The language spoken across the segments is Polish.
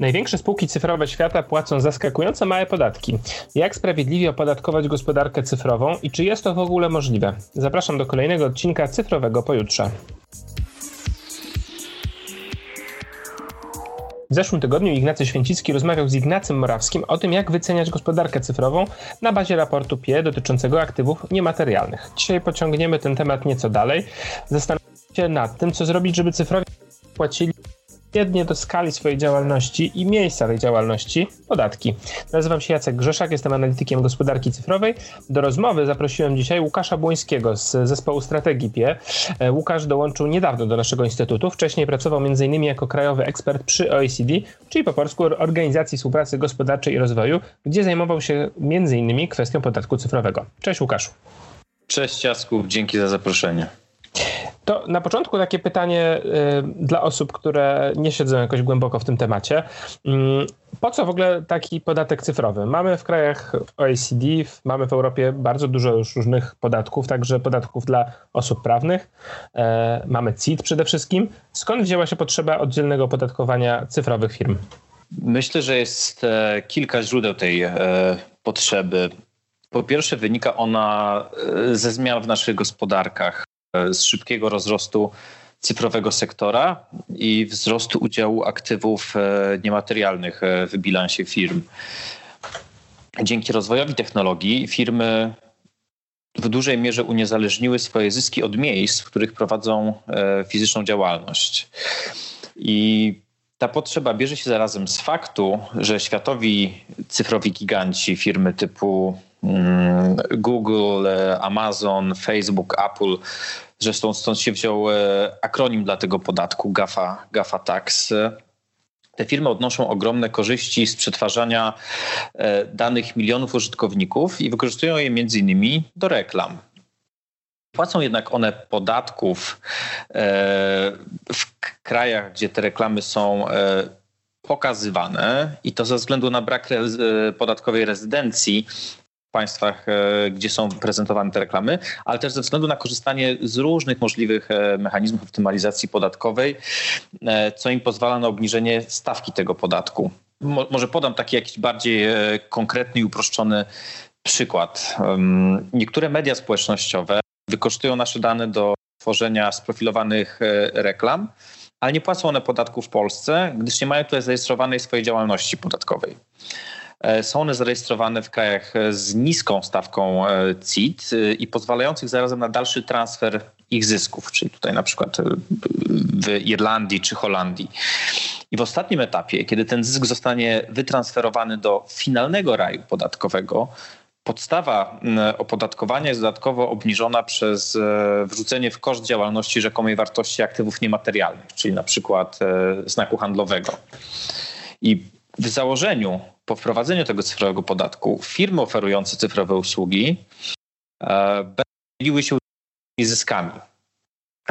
Największe spółki cyfrowe świata płacą zaskakująco małe podatki. Jak sprawiedliwie opodatkować gospodarkę cyfrową i czy jest to w ogóle możliwe? Zapraszam do kolejnego odcinka cyfrowego pojutrze. W zeszłym tygodniu Ignacy Święcicki rozmawiał z Ignacym Morawskim o tym, jak wyceniać gospodarkę cyfrową na bazie raportu PIE dotyczącego aktywów niematerialnych. Dzisiaj pociągniemy ten temat nieco dalej. Zastanawiamy się nad tym, co zrobić, żeby cyfrowi płacili odpowiednie do skali swojej działalności i miejsca tej działalności podatki. Nazywam się Jacek Grzeszak, jestem analitykiem gospodarki cyfrowej. Do rozmowy zaprosiłem dzisiaj Łukasza Błońskiego z zespołu Strategii PIE. Łukasz dołączył niedawno do naszego instytutu. Wcześniej pracował m.in. jako krajowy ekspert przy OECD, czyli po polsku Organizacji Współpracy Gospodarczej i Rozwoju, gdzie zajmował się m.in. kwestią podatku cyfrowego. Cześć Łukaszu. Cześć Jacku, dzięki za zaproszenie. To na początku takie pytanie y, dla osób, które nie siedzą jakoś głęboko w tym temacie. Mm, po co w ogóle taki podatek cyfrowy? Mamy w krajach OECD, mamy w Europie bardzo dużo już różnych podatków, także podatków dla osób prawnych. E, mamy CIT przede wszystkim. Skąd wzięła się potrzeba oddzielnego opodatkowania cyfrowych firm? Myślę, że jest e, kilka źródeł tej e, potrzeby. Po pierwsze, wynika ona ze zmian w naszych gospodarkach z szybkiego rozrostu cyfrowego sektora i wzrostu udziału aktywów e, niematerialnych e, w bilansie firm. Dzięki rozwojowi technologii firmy w dużej mierze uniezależniły swoje zyski od miejsc, w których prowadzą e, fizyczną działalność. I ta potrzeba bierze się zarazem z faktu, że światowi cyfrowi giganci, firmy typu Google, Amazon, Facebook, Apple Zresztą stąd się wziął e, akronim dla tego podatku GAFA, GAFA Tax. Te firmy odnoszą ogromne korzyści z przetwarzania e, danych milionów użytkowników i wykorzystują je między innymi do reklam. Płacą jednak one podatków e, w krajach, gdzie te reklamy są pokazywane i to ze względu na brak podatkowej rezydencji państwach, e, gdzie są prezentowane te reklamy, ale też ze względu na korzystanie z różnych możliwych e, mechanizmów optymalizacji podatkowej, e, co im pozwala na obniżenie stawki tego podatku. Może podam taki jakiś bardziej konkretny i uproszczony przykład. Niektóre media społecznościowe wykorzystują nasze dane do tworzenia sprofilowanych reklam, ale nie płacą one podatku w Polsce, gdyż nie mają tutaj zarejestrowanej swojej działalności podatkowej. E, są one zarejestrowane w krajach e, z niską stawką e, CIT i pozwalających zarazem na dalszy transfer ich zysków, czyli tutaj na przykład w Irlandii czy Holandii. I w ostatnim etapie, kiedy ten zysk zostanie wytransferowany do finalnego raju podatkowego, podstawa opodatkowania jest dodatkowo obniżona przez wrzucenie w koszt działalności rzekomej wartości aktywów niematerialnych, czyli na przykład znaku handlowego. I w założeniu po wprowadzeniu tego cyfrowego podatku firmy oferujące cyfrowe usługi e, będą się zyskami,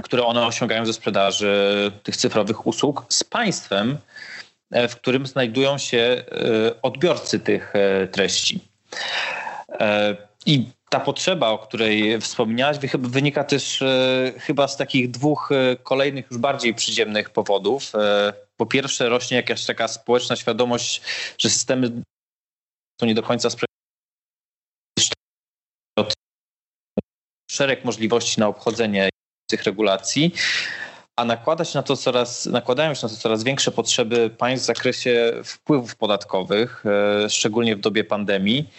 które one osiągają ze sprzedaży tych cyfrowych usług z państwem, e, w którym znajdują się e, odbiorcy tych treści. I ta potrzeba, o której wspomniałaś, wynika też chyba z takich dwóch kolejnych, już bardziej przyziemnych powodów po pierwsze rośnie jakaś taka społeczna świadomość, że systemy są nie do końca sprawiedliwe. Szereg możliwości na obchodzenie tych regulacji, a nakłada się na to coraz, nakładają się na to coraz większe potrzeby państw w zakresie wpływów podatkowych, e, szczególnie w dobie pandemii.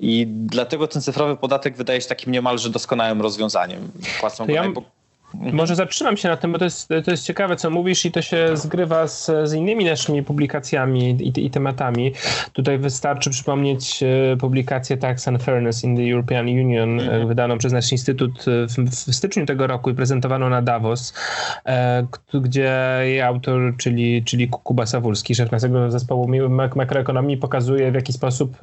I dlatego ten cyfrowy podatek wydaje się takim niemalże doskonałym rozwiązaniem. Płacą go ja... Mhm. Może zatrzymam się na tym, bo to jest, to jest ciekawe, co mówisz i to się zgrywa z, z innymi naszymi publikacjami i, i tematami. Tutaj wystarczy przypomnieć e, publikację Tax and Fairness in the European Union, e, mhm. wydaną przez nasz instytut w, w, styczniu tego roku i prezentowaną na Davos, e, gdzie jej autor, czyli, czyli Kuba Sawulski, szef naszego zespołu mak makroekonomii, pokazuje w jaki sposób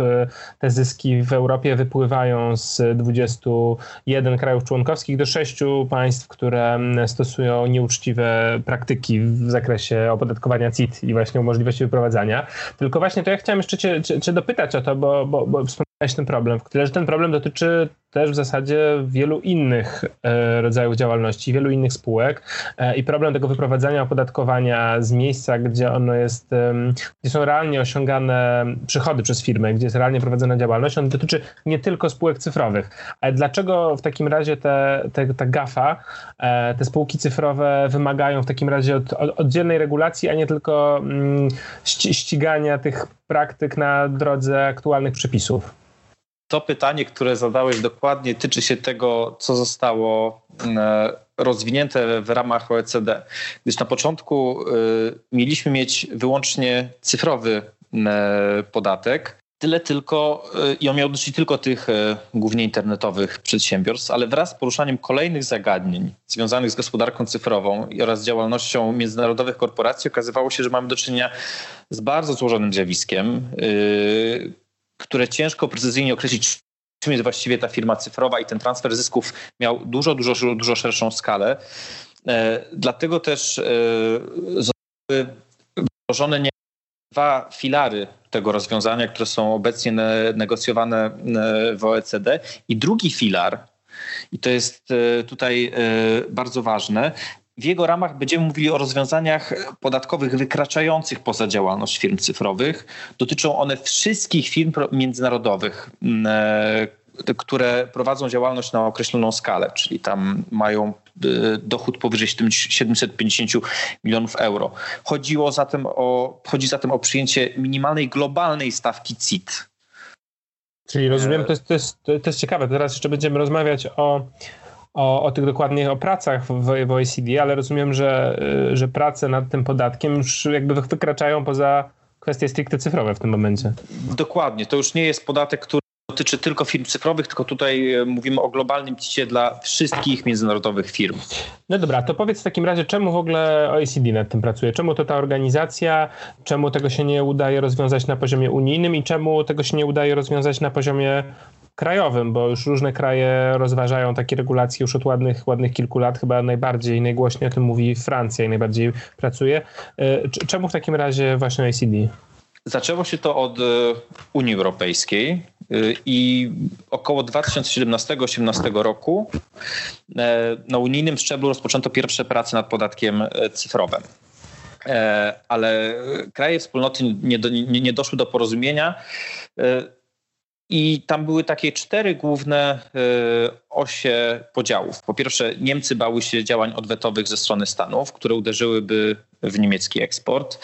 te zyski w Europie wypływają z 21 krajów członkowskich do 6 państw, które które stosują nieuczciwe praktyki w zakresie opodatkowania CIT i właśnie możliwości wyprowadzania. Tylko właśnie to ja chciałem jeszcze cię, cię, cię dopytać o to, bo, bo, bo wspomniałeś ten problem, w tyle, że ten problem dotyczy też w zasadzie wielu innych e, rodzajów działalności, wielu innych spółek e, i problem tego wyprowadzania opodatkowania z miejsca, gdzie ono jest, gdzie są realnie osiągane przychody przez firmę, gdzie jest realnie prowadzona działalność, on dotyczy nie tylko spółek cyfrowych. Ale dlaczego w takim razie te, te, ta GAFA, e, te spółki cyfrowe wymagają w takim razie od, od, oddzielnej regulacji, a nie tylko mm, ścigania tych praktyk na drodze aktualnych przepisów? To pytanie, które zadałeś dokładnie, tyczy się tego, co zostało e, rozwinięte w ramach OECD. Gdyż na początku e, mieliśmy mieć wyłącznie cyfrowy e, podatek, Tyle tylko, i on miał dotyczyć tylko tych głównie internetowych przedsiębiorstw, ale wraz z poruszaniem kolejnych zagadnień związanych z gospodarką cyfrową oraz działalnością międzynarodowych korporacji okazywało się, że mamy do czynienia z bardzo złożonym zjawiskiem, które ciężko precyzyjnie określić, czym jest właściwie ta firma cyfrowa i ten transfer zysków miał dużo, dużo, dużo szerszą skalę. E, dlatego też e, zostały wdrożone dwa filary tego rozwiązania, które są obecnie negocjowane e, w OECD. I drugi filar, i to jest tutaj bardzo ważne, w jego ramach będziemy mówili o rozwiązaniach podatkowych wykraczających poza działalność firm cyfrowych. Dotyczą one wszystkich firm międzynarodowych, e, które prowadzą działalność na określoną skalę, czyli tam mają e, dochód powyżej 750 milionów euro. Chodziło zatem o, chodzi zatem o przyjęcie minimalnej globalnej stawki CIT. Czyli rozumiem, to jest, to, jest, to jest ciekawe. Teraz jeszcze będziemy rozmawiać o o, o tych dokładnych o pracach w, w OECD, ale rozumiem, że, y, że prace nad tym podatkiem już jakby wykraczają poza kwestie stricte cyfrowe w tym momencie. Dokładnie. To już nie jest podatek, który dotyczy tylko firm cyfrowych, tylko tutaj e, mówimy o globalnym CIT dla wszystkich międzynarodowych firm. No dobra, to powiedz w takim razie, czemu w ogóle OECD nad tym pracuje? Czemu to ta organizacja? Czemu tego się nie udaje rozwiązać na poziomie unijnym i czemu tego się nie udaje rozwiązać na poziomie krajowym, bo już różne kraje rozważają takie regulacje już od ładnych, ładnych kilku lat. Chyba najbardziej, najgłośniej o tym mówi Francja i najbardziej pracuje. E, czemu w takim razie właśnie OECD? Zaczęło się to od e, Unii Europejskiej e, i około 2017-2018 roku na unijnym szczeblu rozpoczęto pierwsze prace nad podatkiem cyfrowym. Ale kraje wspólnoty nie, do, nie, nie doszły do porozumienia i tam były takie cztery główne y, osie podziałów. Po pierwsze, Niemcy bały się działań odwetowych ze strony Stanów, które uderzyłyby w niemiecki eksport.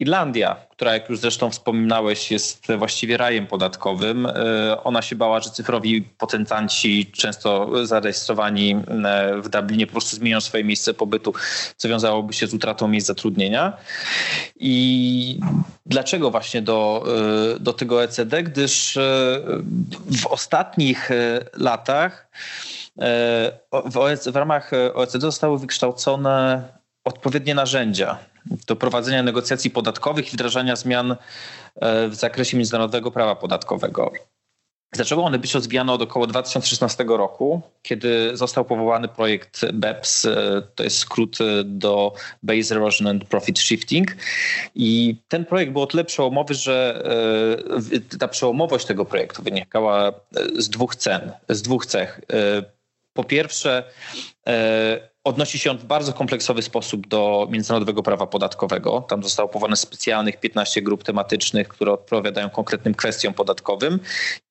Irlandia, która jak już zresztą wspominałeś jest właściwie rajem podatkowym, e, ona się bała, że cyfrowi potentanci często zarejestrowani e, w Dublinie po prostu zmienią swoje miejsce pobytu, co wiązałoby się z utratą miejsc zatrudnienia. I dlaczego właśnie do, e, do tego ECD? Gdyż w ostatnich latach w, w ramach OECD zostały wykształcone odpowiednie narzędzia do prowadzenia negocjacji podatkowych i wdrażania zmian e, w zakresie międzynarodowego prawa podatkowego. Zaczęły one być rozwijane od około 2016 roku, kiedy został powołany projekt BEPS, e, to jest skrót e, do Base Erosion and Profit Shifting. I ten projekt był o tyle przełomowy, że ta przełomowość tego projektu wynikała z dwóch cen, z dwóch cech. Po pierwsze, Odnosi się on w bardzo kompleksowy sposób do międzynarodowego prawa podatkowego. Tam zostało powołane specjalnych 15 grup tematycznych, które odpowiadają konkretnym kwestiom podatkowym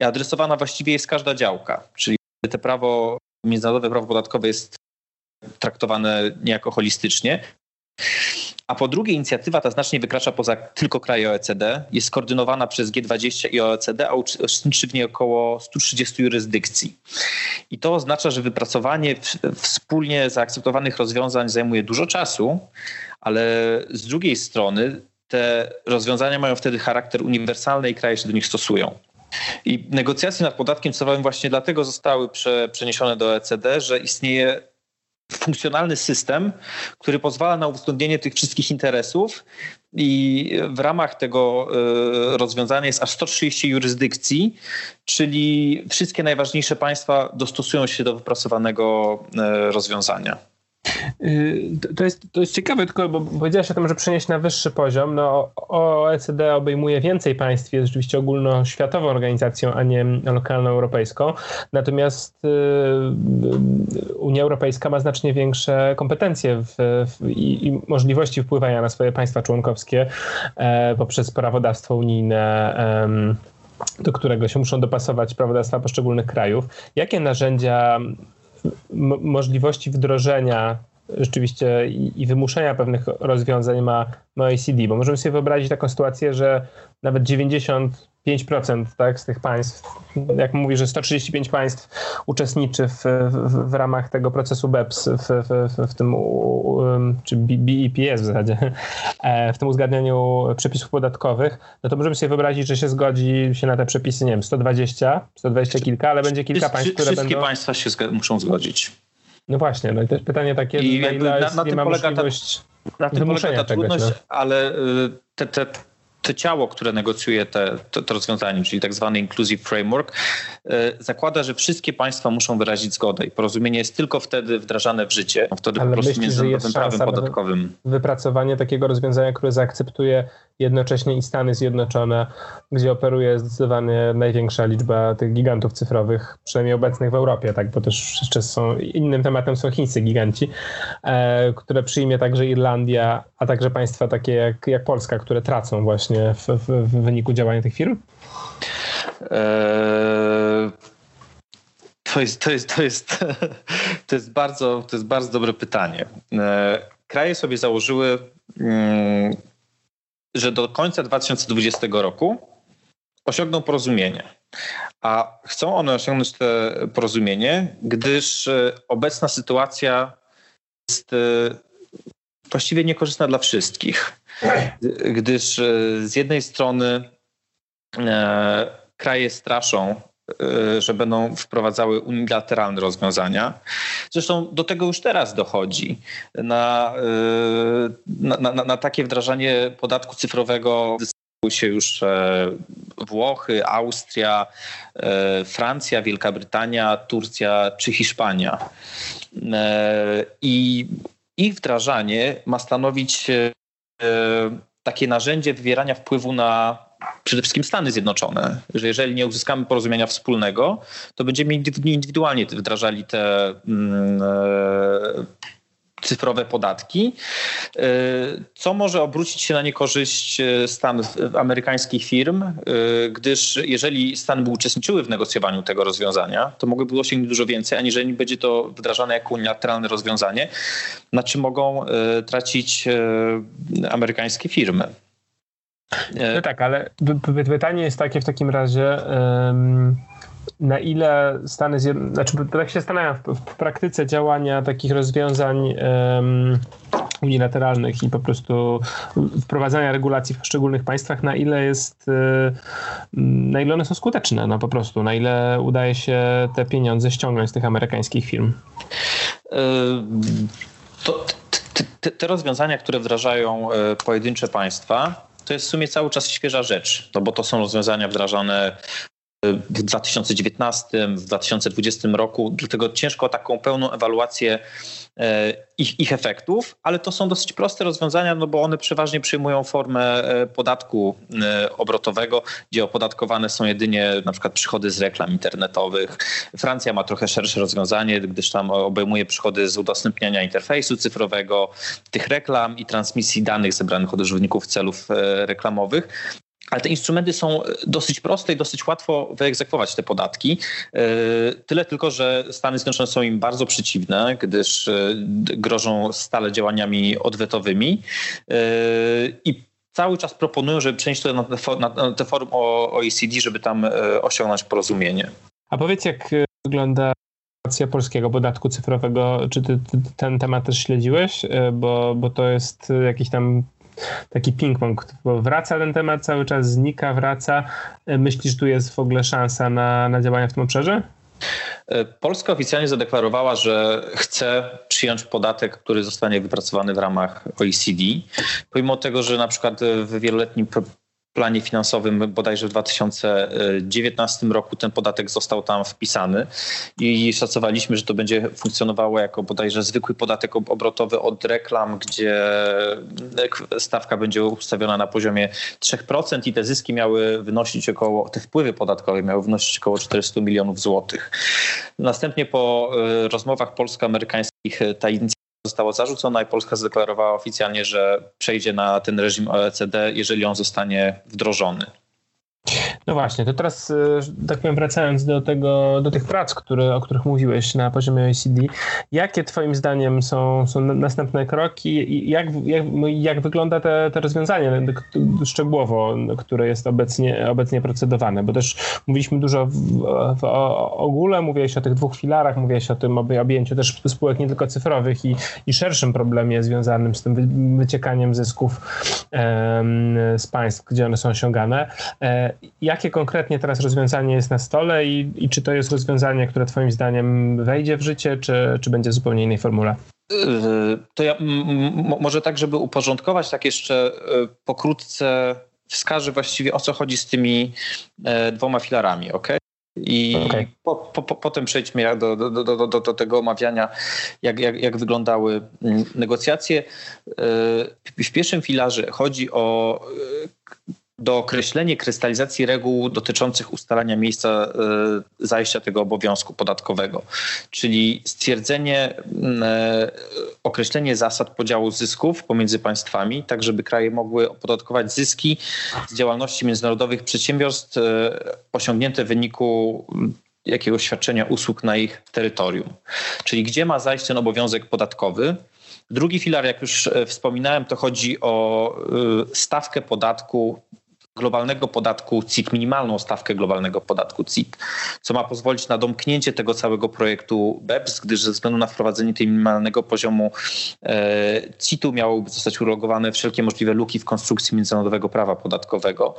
i adresowana właściwie jest każda działka. Czyli te prawo, międzynarodowe prawo podatkowe jest traktowane niejako holistycznie. A po drugie, inicjatywa ta znacznie wykracza poza tylko kraje OECD, jest skoordynowana przez G20 i OECD, a uczestniczy w niej około 130 jurysdykcji. I to oznacza, że wypracowanie wspólnie zaakceptowanych rozwiązań zajmuje dużo czasu, ale z drugiej strony te rozwiązania mają wtedy charakter uniwersalny i kraje się do nich stosują. I negocjacje nad podatkiem cyfrowym właśnie dlatego zostały prze, przeniesione do OECD, że istnieje funkcjonalny system, który pozwala na uwzględnienie tych wszystkich interesów i w ramach tego e, rozwiązania jest aż 130 jurysdykcji, czyli wszystkie najważniejsze państwa dostosują się do wypracowanego e, rozwiązania. Y, to jest, to jest ciekawe, tylko bo powiedziałeś o tym, że przenieść na wyższy poziom. No, OECD obejmuje więcej państw, jest rzeczywiście ogólnoświatową organizacją, a nie lokalną europejską. Natomiast y, Unia Europejska ma znacznie większe kompetencje w, w, i, i, możliwości wpływania na swoje państwa członkowskie e, poprzez prawodawstwo unijne. E, do którego się muszą dopasować prawodawstwa poszczególnych krajów. Jakie narzędzia możliwości wdrożenia rzeczywiście i, i, wymuszenia pewnych rozwiązań ma, ma OECD, bo możemy sobie wyobrazić taką sytuację, że nawet 95% tak, z tych państw, jak mówi, że 135 państw uczestniczy w, w, w ramach tego procesu BEPS, w, w, w tym, czy BEPS w zasadzie, e, w tym uzgadnianiu przepisów podatkowych, no to możemy sobie wyobrazić, że się zgodzi się na te przepisy, nie wiem, 120, 120 kilka, ale będzie kilka państw, które Wszystkie będą... państwa się muszą zgodzić. No właśnie, no i też pytanie takie, I na ile na, na nie ma możliwość ta, na tym polega ta trudność, no? ale y, te, te to ciało, które negocjuje te, to, to, rozwiązanie, czyli tak zwany Inclusive Framework, e, zakłada, że wszystkie państwa muszą wyrazić zgodę i porozumienie jest tylko wtedy wdrażane w życie, wtedy Ale porozumienie myślisz, z prawem podatkowym. Wypracowanie takiego rozwiązania, które zaakceptuje jednocześnie i Stany Zjednoczone, gdzie operuje zdecydowanie największa liczba tych gigantów cyfrowych, przynajmniej obecnych w Europie, tak, bo też jeszcze są innym tematem są chińscy giganci, e, które przyjmie także Irlandia, a także państwa takie jak, jak Polska, które tracą właśnie w, w, w wyniku działania tych firm? Eee, to jest, to jest, to jest, to jest, bardzo, to jest bardzo dobre pytanie. Eee, kraje sobie założyły mm, że do końca 2020 roku osiągną porozumienie. A chcą one osiągnąć to porozumienie, gdyż e, obecna sytuacja jest e, właściwie niekorzystna dla wszystkich. Gdyż e, z jednej strony kraje straszą Y, że będą wprowadzały unilateralne rozwiązania. Zresztą do tego już teraz dochodzi. Na, na, na, na takie wdrażanie podatku cyfrowego się już e, Włochy, Austria, e, Francja, Wielka Brytania, Turcja czy Hiszpania. E, I ich wdrażanie ma stanowić takie narzędzie wywierania wpływu na przede wszystkim Stany Zjednoczone, że jeżeli nie uzyskamy porozumienia wspólnego, to będziemy indywidualnie wdrażali te mm, e, cyfrowe podatki, e, co może obrócić się na niekorzyść e, Stanów, amerykańskich firm, gdyż jeżeli Stany by uczestniczyły w negocjowaniu tego rozwiązania, to mogłyby osiągnąć dużo więcej, aniżeli będzie to wdrażane jako unilateralne rozwiązanie, na czym mogą tracić amerykańskie firmy. No tak, ale pytanie jest takie w takim razie, na ile Stany Zjednoczone, znaczy tak się zastanawiam, w, w, praktyce działania takich rozwiązań unilateralnych i po prostu wprowadzania regulacji w poszczególnych państwach, na ile jest, e, na ile one są skuteczne, no po prostu, na ile udaje się te pieniądze ściągnąć z tych amerykańskich firm. To, te, te rozwiązania, które wdrażają e, pojedyncze państwa, to jest w sumie cały czas świeża rzecz, no bo to są rozwiązania wdrażane w 2019, w 2020 roku, dlatego ciężko taką pełną ewaluację e, ich, ich efektów, ale to są dosyć proste rozwiązania, no bo one przeważnie przyjmują formę e, podatku e, obrotowego, gdzie opodatkowane są jedynie na przykład przychody z reklam internetowych. Francja ma trochę szersze rozwiązanie, gdyż tam obejmuje przychody z udostępniania interfejsu cyfrowego, tych reklam i transmisji danych zebranych od użytkowników celów reklamowych. Ale te instrumenty są dosyć proste i dosyć łatwo wyegzekwować te podatki. E, tyle tylko, że Stany Zjednoczone są im bardzo przeciwne, gdyż e, grożą stale działaniami odwetowymi e, i cały czas proponują, żeby przenieść to na te, na te forum OECD, żeby tam osiągnąć porozumienie. A powiedz, jak wygląda sytuacja polskiego podatku cyfrowego? Czy ty, ty, ten temat też śledziłeś? Bo, bo to jest jakiś tam taki ping-pong, bo wraca ten temat cały czas, znika, wraca. E, myślisz, tu jest w ogóle szansa na, na działania w tym obszarze? E, Polska oficjalnie zadeklarowała, że chce przyjąć podatek, który zostanie wypracowany w ramach OECD. Pomimo tego, że na przykład w wieloletnim planie finansowym bodajże w 2019 roku ten podatek został tam wpisany i szacowaliśmy, że to będzie funkcjonowało jako bodajże zwykły podatek obrotowy od reklam, gdzie stawka będzie ustawiona na poziomie 3% i te zyski miały wynosić około, te wpływy podatkowe miały wynosić około 400 milionów złotych. Następnie po e, rozmowach polsko-amerykańskich ta inicjatywa została zarzucona i Polska zadeklarowała oficjalnie, że przejdzie na ten reżim OECD, jeżeli on zostanie wdrożony. No właśnie, to teraz, e, tak powiem, wracając do, tego, do tych prac, które, o których mówiłeś na poziomie OECD, jakie Twoim zdaniem są, są następne kroki i jak, jak, jak wygląda te, te rozwiązanie szczegółowo, które jest obecnie, obecnie procedowane? Bo też mówiliśmy dużo w, w, o ogóle, mówiłeś o tych dwóch filarach, mówiłeś o tym objęciu też spółek nie tylko cyfrowych i, i szerszym problemie związanym z tym wyciekaniem zysków z państw, gdzie one są osiągane. E, jakie konkretnie teraz rozwiązanie jest na stole i, i czy to jest rozwiązanie, które Twoim zdaniem wejdzie w życie, czy, czy będzie zupełnie innej formule? Yy, to ja może tak, żeby uporządkować, tak jeszcze yy, pokrótce wskażę właściwie o co chodzi z tymi yy, dwoma filarami, ok? I okay. Po, po, po, potem przejdźmy do, do, do, do, do tego omawiania, jak, jak, jak wyglądały mm, negocjacje. W pierwszym filarze chodzi o dookreślenie krystalizacji reguł dotyczących ustalania miejsca e, zajścia tego obowiązku podatkowego, czyli stwierdzenie, e, określenie zasad podziału zysków pomiędzy państwami, tak żeby kraje mogły opodatkować zyski z działalności międzynarodowych przedsiębiorstw e, osiągnięte w wyniku jakiegoś świadczenia usług na ich terytorium. Czyli gdzie ma zajść ten obowiązek podatkowy, Drugi filar, jak już wspominałem, to chodzi o stawkę podatku globalnego podatku CIT, minimalną stawkę globalnego podatku CIT, co ma pozwolić na domknięcie tego całego projektu BEPS, gdyż ze względu na wprowadzenie tej minimalnego poziomu e, CIT-u miałyby zostać uregulowane wszelkie możliwe luki w konstrukcji międzynarodowego prawa podatkowego.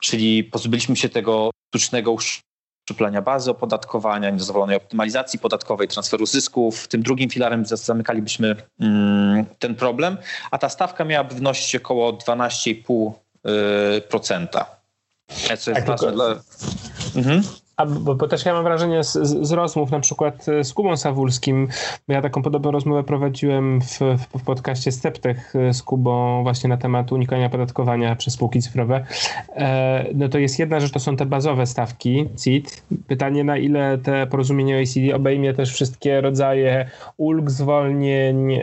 Czyli pozbyliśmy się tego sztucznego uszczuplania bazy opodatkowania, niedozwolonej optymalizacji podatkowej, transferu zysków. Tym drugim filarem zamykalibyśmy mm, ten problem, a ta stawka miałaby wynosić około 12,5 Y, procenta. Co jest tak, ważne dla... Mhm. A, bo, bo, też ja mam wrażenie z, z, rozmów na przykład y, z Kubą Sawulskim, ja taką podobną rozmowę prowadziłem w, w, podcaście Steptech y, z Kubą właśnie na temat unikania podatkowania przez spółki cyfrowe. E, no to jest jedna rzecz, to są te bazowe stawki CIT. Pytanie na ile te porozumienie OECD obejmie też wszystkie rodzaje ulg, zwolnień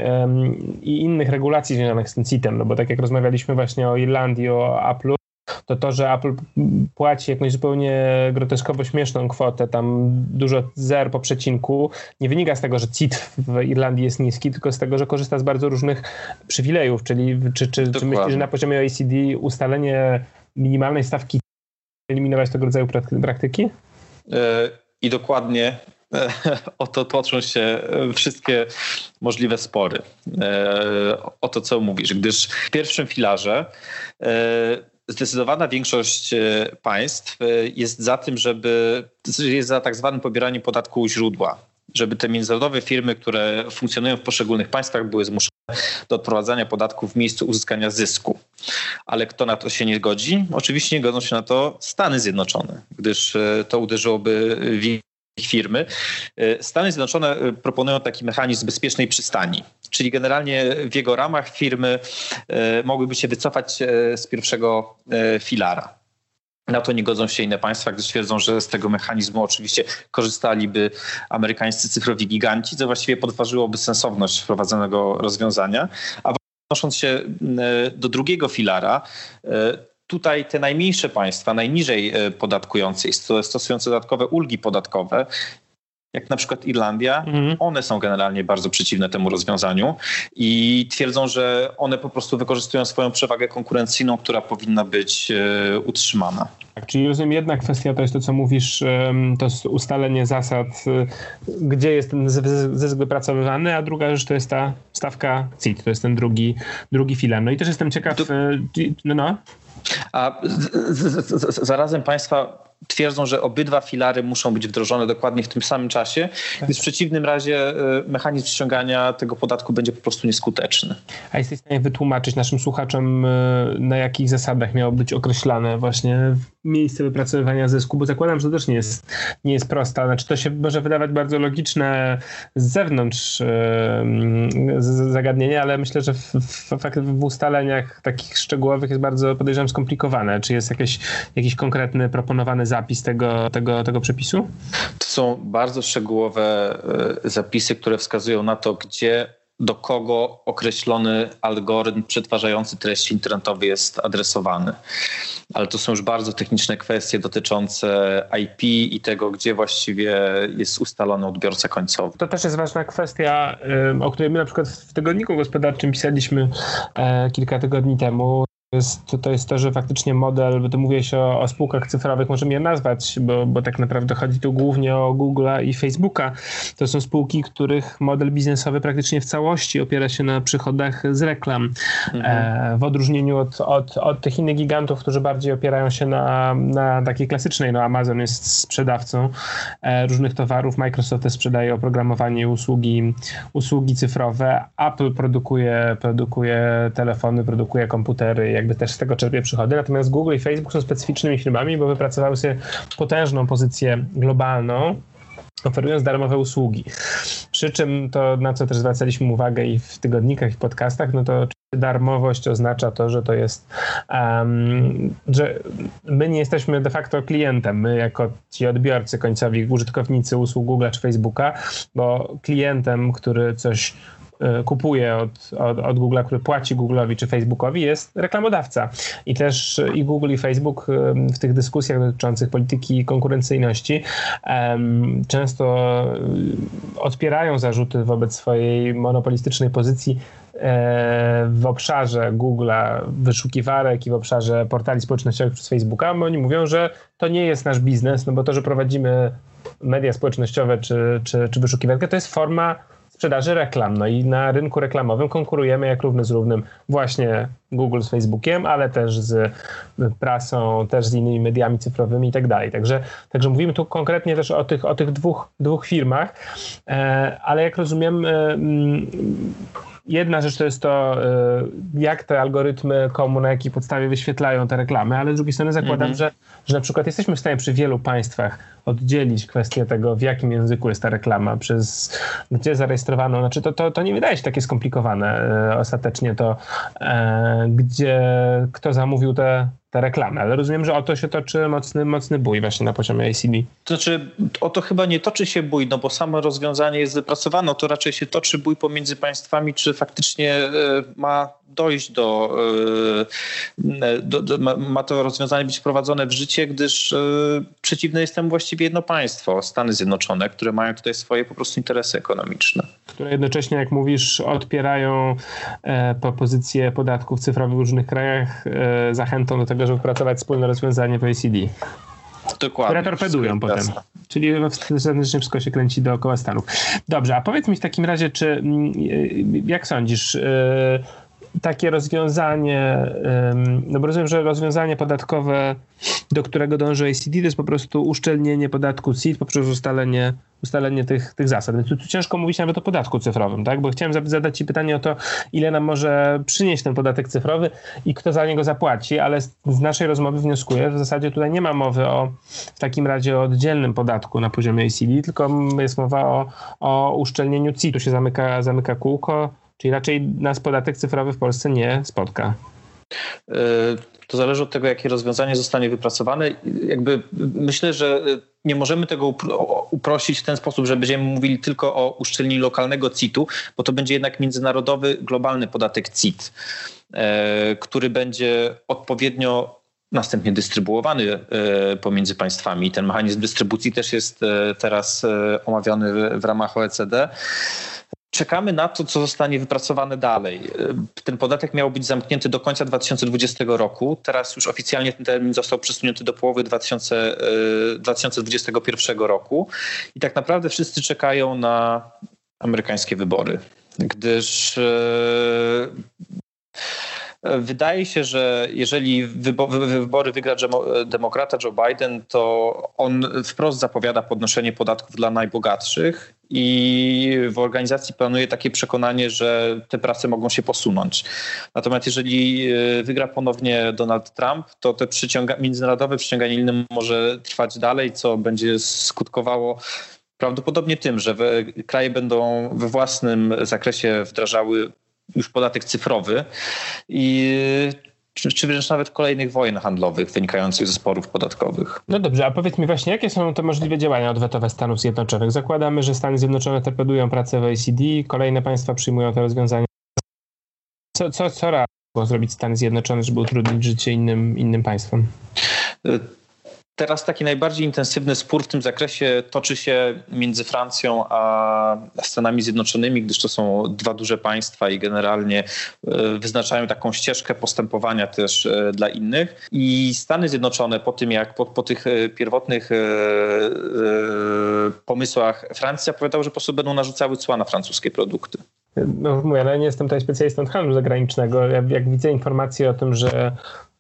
i innych regulacji związanych z tym CIT-em, no bo tak jak rozmawialiśmy właśnie o Irlandii, o Apple, to to, że Apple płaci jakąś zupełnie groteskowo śmieszną kwotę, tam dużo zer po przecinku, nie wynika z tego, że CIT w Irlandii jest niski, tylko z tego, że korzysta z bardzo różnych przywilejów, czyli czy, czy, czy myślisz, że na poziomie OECD ustalenie minimalnej stawki eliminować tego rodzaju praktyki? Yy, I dokładnie o to toczą się wszystkie możliwe spory. E, o to, co mówisz, gdyż w pierwszym filarze zdecydowana większość e, państw e, jest za tym, żeby jest za tak zwanym pobieraniem podatku u źródła, żeby te międzynarodowe firmy, które funkcjonują w poszczególnych państwach, były zmuszone do odprowadzania podatków w miejscu uzyskania zysku. Ale kto na to się nie godzi? Oczywiście nie godzą się na to Stany Zjednoczone, gdyż e, to uderzyłoby w firmy. Stany Zjednoczone proponują taki mechanizm bezpiecznej przystani, czyli generalnie w jego ramach firmy e, mogłyby się wycofać e, z pierwszego e, filara. Na to nie godzą się inne państwa, gdyż twierdzą, że z tego mechanizmu oczywiście korzystaliby amerykańscy cyfrowi giganci, co właściwie podważyłoby sensowność wprowadzonego rozwiązania. A odnosząc się do drugiego filara, tutaj te najmniejsze państwa, najniżej podatkujące, stosujące dodatkowe ulgi podatkowe, jak na przykład Irlandia, mhm. one są generalnie bardzo przeciwne temu rozwiązaniu i twierdzą, że one po prostu wykorzystują swoją przewagę konkurencyjną, która powinna być e, utrzymana. Tak, czyli rozumiem, jedna kwestia to jest to, co mówisz, to jest ustalenie zasad, e, gdzie jest ten zysk wypracowywany, a druga rzecz to jest ta stawka CIT, to jest ten drugi, drugi filar. No i też jestem ciekaw. E, no, no. A z, z, z, zarazem państwa twierdzą, że obydwa filary muszą być wdrożone dokładnie w tym samym czasie, gdyż w przeciwnym razie e, mechanizm ściągania tego podatku będzie po prostu nieskuteczny. A jesteś w stanie wytłumaczyć naszym słuchaczom, e, na jakich zasadach miało być określane właśnie miejsce wypracowywania zysku, bo zakładam, że to też nie jest, nie jest prosta. Znaczy to się może wydawać bardzo logiczne z zewnątrz yy, zagadnienie, ale myślę, że w, w, w, ustaleniach takich szczegółowych jest bardzo, podejrzewam, skomplikowane. Czy jest jakiś, jakiś konkretny proponowany zapis tego, tego, tego przepisu? To są bardzo szczegółowe e, zapisy, które wskazują na to, gdzie do kogo określony algorytm przetwarzający treści internetowe jest adresowany. Ale to są już bardzo techniczne kwestie dotyczące IP i tego, gdzie właściwie jest ustalony odbiorca końcowy. To też jest ważna kwestia, o której my na przykład w tygodniku gospodarczym pisaliśmy e, kilka tygodni temu jest, to jest to, że faktycznie model, bo tu mówiłeś o, o spółkach cyfrowych, możemy je nazwać, bo, bo tak naprawdę chodzi tu głównie o Google'a i Facebooka. To są spółki, których model biznesowy praktycznie w całości opiera się na przychodach z reklam. Mhm. E, w odróżnieniu od, od, od tych innych gigantów, którzy bardziej opierają się na, na takiej klasycznej, no Amazon jest sprzedawcą e, różnych towarów, Microsoft też sprzedaje oprogramowanie i usługi, usługi cyfrowe, Apple produkuje, produkuje telefony, produkuje komputery, jakby też z tego czerpie przychody. Natomiast Google i Facebook są specyficznymi firmami, bo wypracowały sobie potężną pozycję globalną, oferując darmowe usługi. Przy czym to, na co też zwracaliśmy uwagę i w tygodnikach, i w podcastach, no to darmowość oznacza to, że to jest, um, że my nie jesteśmy de facto klientem, my jako ci odbiorcy końcowi, użytkownicy usług Google czy Facebooka, bo klientem, który coś kupuje od, od, od Google'a, który płaci Google'owi czy Facebookowi, jest reklamodawca. I też i Google i Facebook e, w tych dyskusjach dotyczących polityki konkurencyjności często e, odpierają zarzuty wobec swojej monopolistycznej pozycji w obszarze Google'a wyszukiwarek i w obszarze portali społecznościowych przez Facebooka, bo oni mówią, że to nie jest nasz biznes, no bo to, że prowadzimy media społecznościowe czy, czy, czy wyszukiwarkę, to jest forma sprzedaży reklam. No i na rynku reklamowym konkurujemy jak równy z równym właśnie Google z Facebookiem, ale też z prasą, też z innymi mediami cyfrowymi i tak dalej. Także, także mówimy tu konkretnie też o tych, o tych dwóch, dwóch firmach, e, ale jak rozumiem, e, jedna rzecz to jest to, e, jak te algorytmy komu, na jakiej podstawie wyświetlają te reklamy, ale z drugiej strony zakładam, mhm. że, że na przykład jesteśmy w stanie przy wielu państwach oddzielić kwestię tego, w jakim języku jest ta reklama, przez gdzie zarejestrowano. Znaczy to, to, to nie wydaje się takie skomplikowane e, ostatecznie to, e, gdzie kto zamówił te, te reklamy, ale rozumiem, że o to się toczy mocny, mocny bój właśnie na poziomie ACB. To znaczy, o to chyba nie toczy się bój, no bo samo rozwiązanie jest wypracowane, to raczej się toczy bój pomiędzy państwami, czy faktycznie e, ma dojść do, e, do, do ma to rozwiązanie być wprowadzone w życie, gdyż e, przeciwne jest temu właściwie jedno państwo, Stany Zjednoczone, które mają tutaj swoje po prostu interesy ekonomiczne. Które jednocześnie, jak mówisz, odpierają propozycje podatków cyfrowych w różnych krajach zachętą do tego, żeby pracować wspólne rozwiązanie w OECD. Dokładnie. Które torpedują potem. Jasne. Czyli serdecznie wszystko się kręci dookoła Stanów. Dobrze, a powiedz mi w takim razie, czy mm, jak sądzisz, y, takie rozwiązanie, no bo rozumiem, że rozwiązanie podatkowe, do którego dąży ACD, to jest po prostu uszczelnienie podatku CIT poprzez ustalenie, ustalenie tych, tych zasad. Więc tu, tu ciężko mówić nawet o podatku cyfrowym, tak? Bo chciałem zadać Ci pytanie o to, ile nam może przynieść ten podatek cyfrowy i kto za niego zapłaci, ale z, z naszej rozmowy wnioskuję, że w zasadzie tutaj nie ma mowy o w takim razie o oddzielnym podatku na poziomie ACD, tylko jest mowa o, o uszczelnieniu CIT-u. Się zamyka, zamyka kółko, Czyli raczej nas podatek cyfrowy w Polsce nie spotka. E, to zależy od tego, jakie rozwiązanie zostanie wypracowane. Jakby myślę, że nie możemy tego uprościć w ten sposób, że będziemy mówili tylko o uszczelnieniu lokalnego CIT-u, bo to będzie jednak międzynarodowy, globalny podatek CIT, e, który będzie odpowiednio następnie dystrybuowany e, pomiędzy państwami. Ten mechanizm dystrybucji też jest teraz omawiany w ramach OECD czekamy na to, co zostanie wypracowane dalej. Ten podatek miał być zamknięty do końca 2020 roku. Teraz już oficjalnie ten termin został przesunięty do połowy 2000, 2021 e, roku. I tak naprawdę wszyscy czekają na amerykańskie wybory, gdyż e, Wydaje się, że jeżeli wybory wygra demokrata Joe Biden, to on wprost zapowiada podnoszenie podatków dla najbogatszych i w organizacji planuje takie przekonanie, że te prace mogą się posunąć. Natomiast jeżeli e, wygra ponownie Donald Trump, to te przyciąga międzynarodowe przyciąganie liny może trwać dalej, co będzie skutkowało prawdopodobnie tym, że kraje będą we własnym zakresie wdrażały już podatek cyfrowy i czy, czy wręcz nawet kolejnych wojen handlowych wynikających ze sporów podatkowych. No dobrze, a powiedz mi właśnie, jakie są te możliwe działania odwetowe Stanów Zjednoczonych? Zakładamy, że Stany Zjednoczone torpedują pracę w OECD, kolejne państwa przyjmują te rozwiązania. Co, co, co mogą zrobić Stany Zjednoczone, żeby utrudnić życie innym, innym państwom? Teraz taki najbardziej intensywny spór w tym zakresie toczy się między Francją a Stanami Zjednoczonymi, gdyż to są dwa duże państwa i generalnie e, wyznaczają taką ścieżkę postępowania też e, dla innych. I Stany Zjednoczone po tym, jak po, po tych e, pierwotnych pomysłach Francja powiedział, że po prostu będą narzucały cła na francuskie produkty. No mówię, ale nie jestem tutaj specjalistą handlu zagranicznego. Jak, jak widzę informacje o tym, że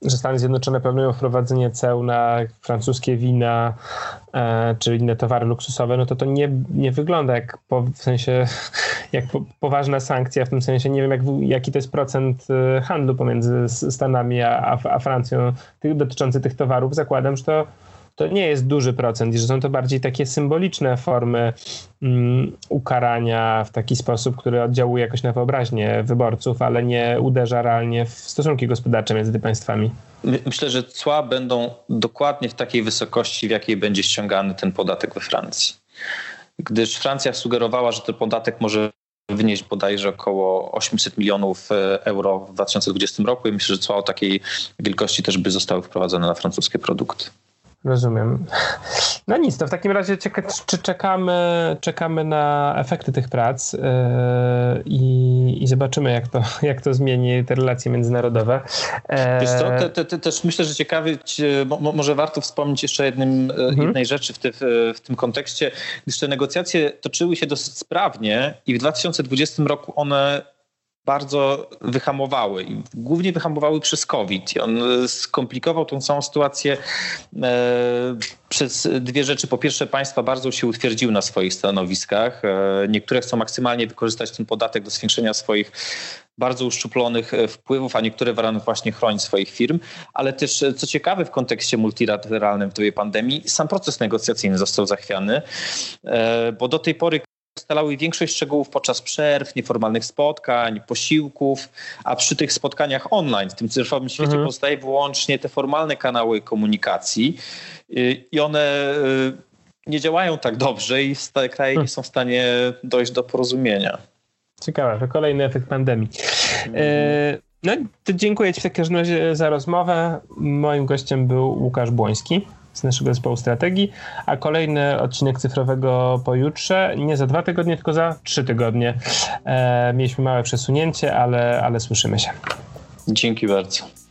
że Stany Zjednoczone planują wprowadzenie ceł na francuskie wina e, czy inne towary luksusowe, no to to nie, nie wygląda jak po, w sensie jak po, poważna sankcja, w tym sensie nie wiem jak, jaki to jest procent e, handlu pomiędzy Stanami a, a Francją tych, dotyczący tych towarów. Zakładam, że to to nie jest duży procent i że są to bardziej takie symboliczne formy um, ukarania w taki sposób, który oddziałuje jakoś na wyobraźnię wyborców, ale nie uderza realnie w stosunki gospodarcze między państwami. Myślę, że cła będą dokładnie w takiej wysokości, w jakiej będzie ściągany ten podatek we Francji. Gdyż Francja sugerowała, że ten podatek może wynieść bodajże około 800 milionów e, euro w 2020 roku i myślę, że cła o takiej wielkości też by zostały wprowadzone na francuskie produkty. Rozumiem. No nic, to w takim razie czy czekamy, czekamy na efekty tych prac yy, i, i, zobaczymy, jak to, jak to zmieni te relacje międzynarodowe. E, Wiesz co, te, te, te, też myślę, że ciekawy, może warto wspomnieć jeszcze jednym, e, mhm. jednej rzeczy w, te, w, tym kontekście, gdyż te negocjacje toczyły się dosyć sprawnie i w 2020 roku one bardzo wyhamowały i głównie wyhamowały przez COVID. I on e, skomplikował tą całą sytuację e, przez dwie rzeczy. Po pierwsze, państwa bardzo się utwierdziły na swoich stanowiskach. E, niektóre chcą maksymalnie wykorzystać ten podatek do zwiększenia swoich bardzo uszczuplonych wpływów, a niektóre wręcz właśnie chronić swoich firm. Ale też, co ciekawe w kontekście multilateralnym w dobie pandemii, sam proces negocjacyjny został zachwiany, bo do tej pory ustalały większość szczegółów podczas przerw, nieformalnych spotkań, posiłków, a przy tych spotkaniach online, w tym cyfrowym świecie mhm. pozostaje wyłącznie te formalne kanały komunikacji y, i one y, nie działają tak dobrze i kraje nie hmm. są w stanie dojść do porozumienia. Ciekawe, to kolejny efekt pandemii. E, no, dziękuję Ci w takim razie za rozmowę. Moim gościem był Łukasz Błoński z naszego zespołu strategii, a kolejny odcinek cyfrowego pojutrze, nie za dwa tygodnie, tylko za trzy tygodnie. E, mieliśmy małe przesunięcie, ale, ale słyszymy się. Dzięki bardzo.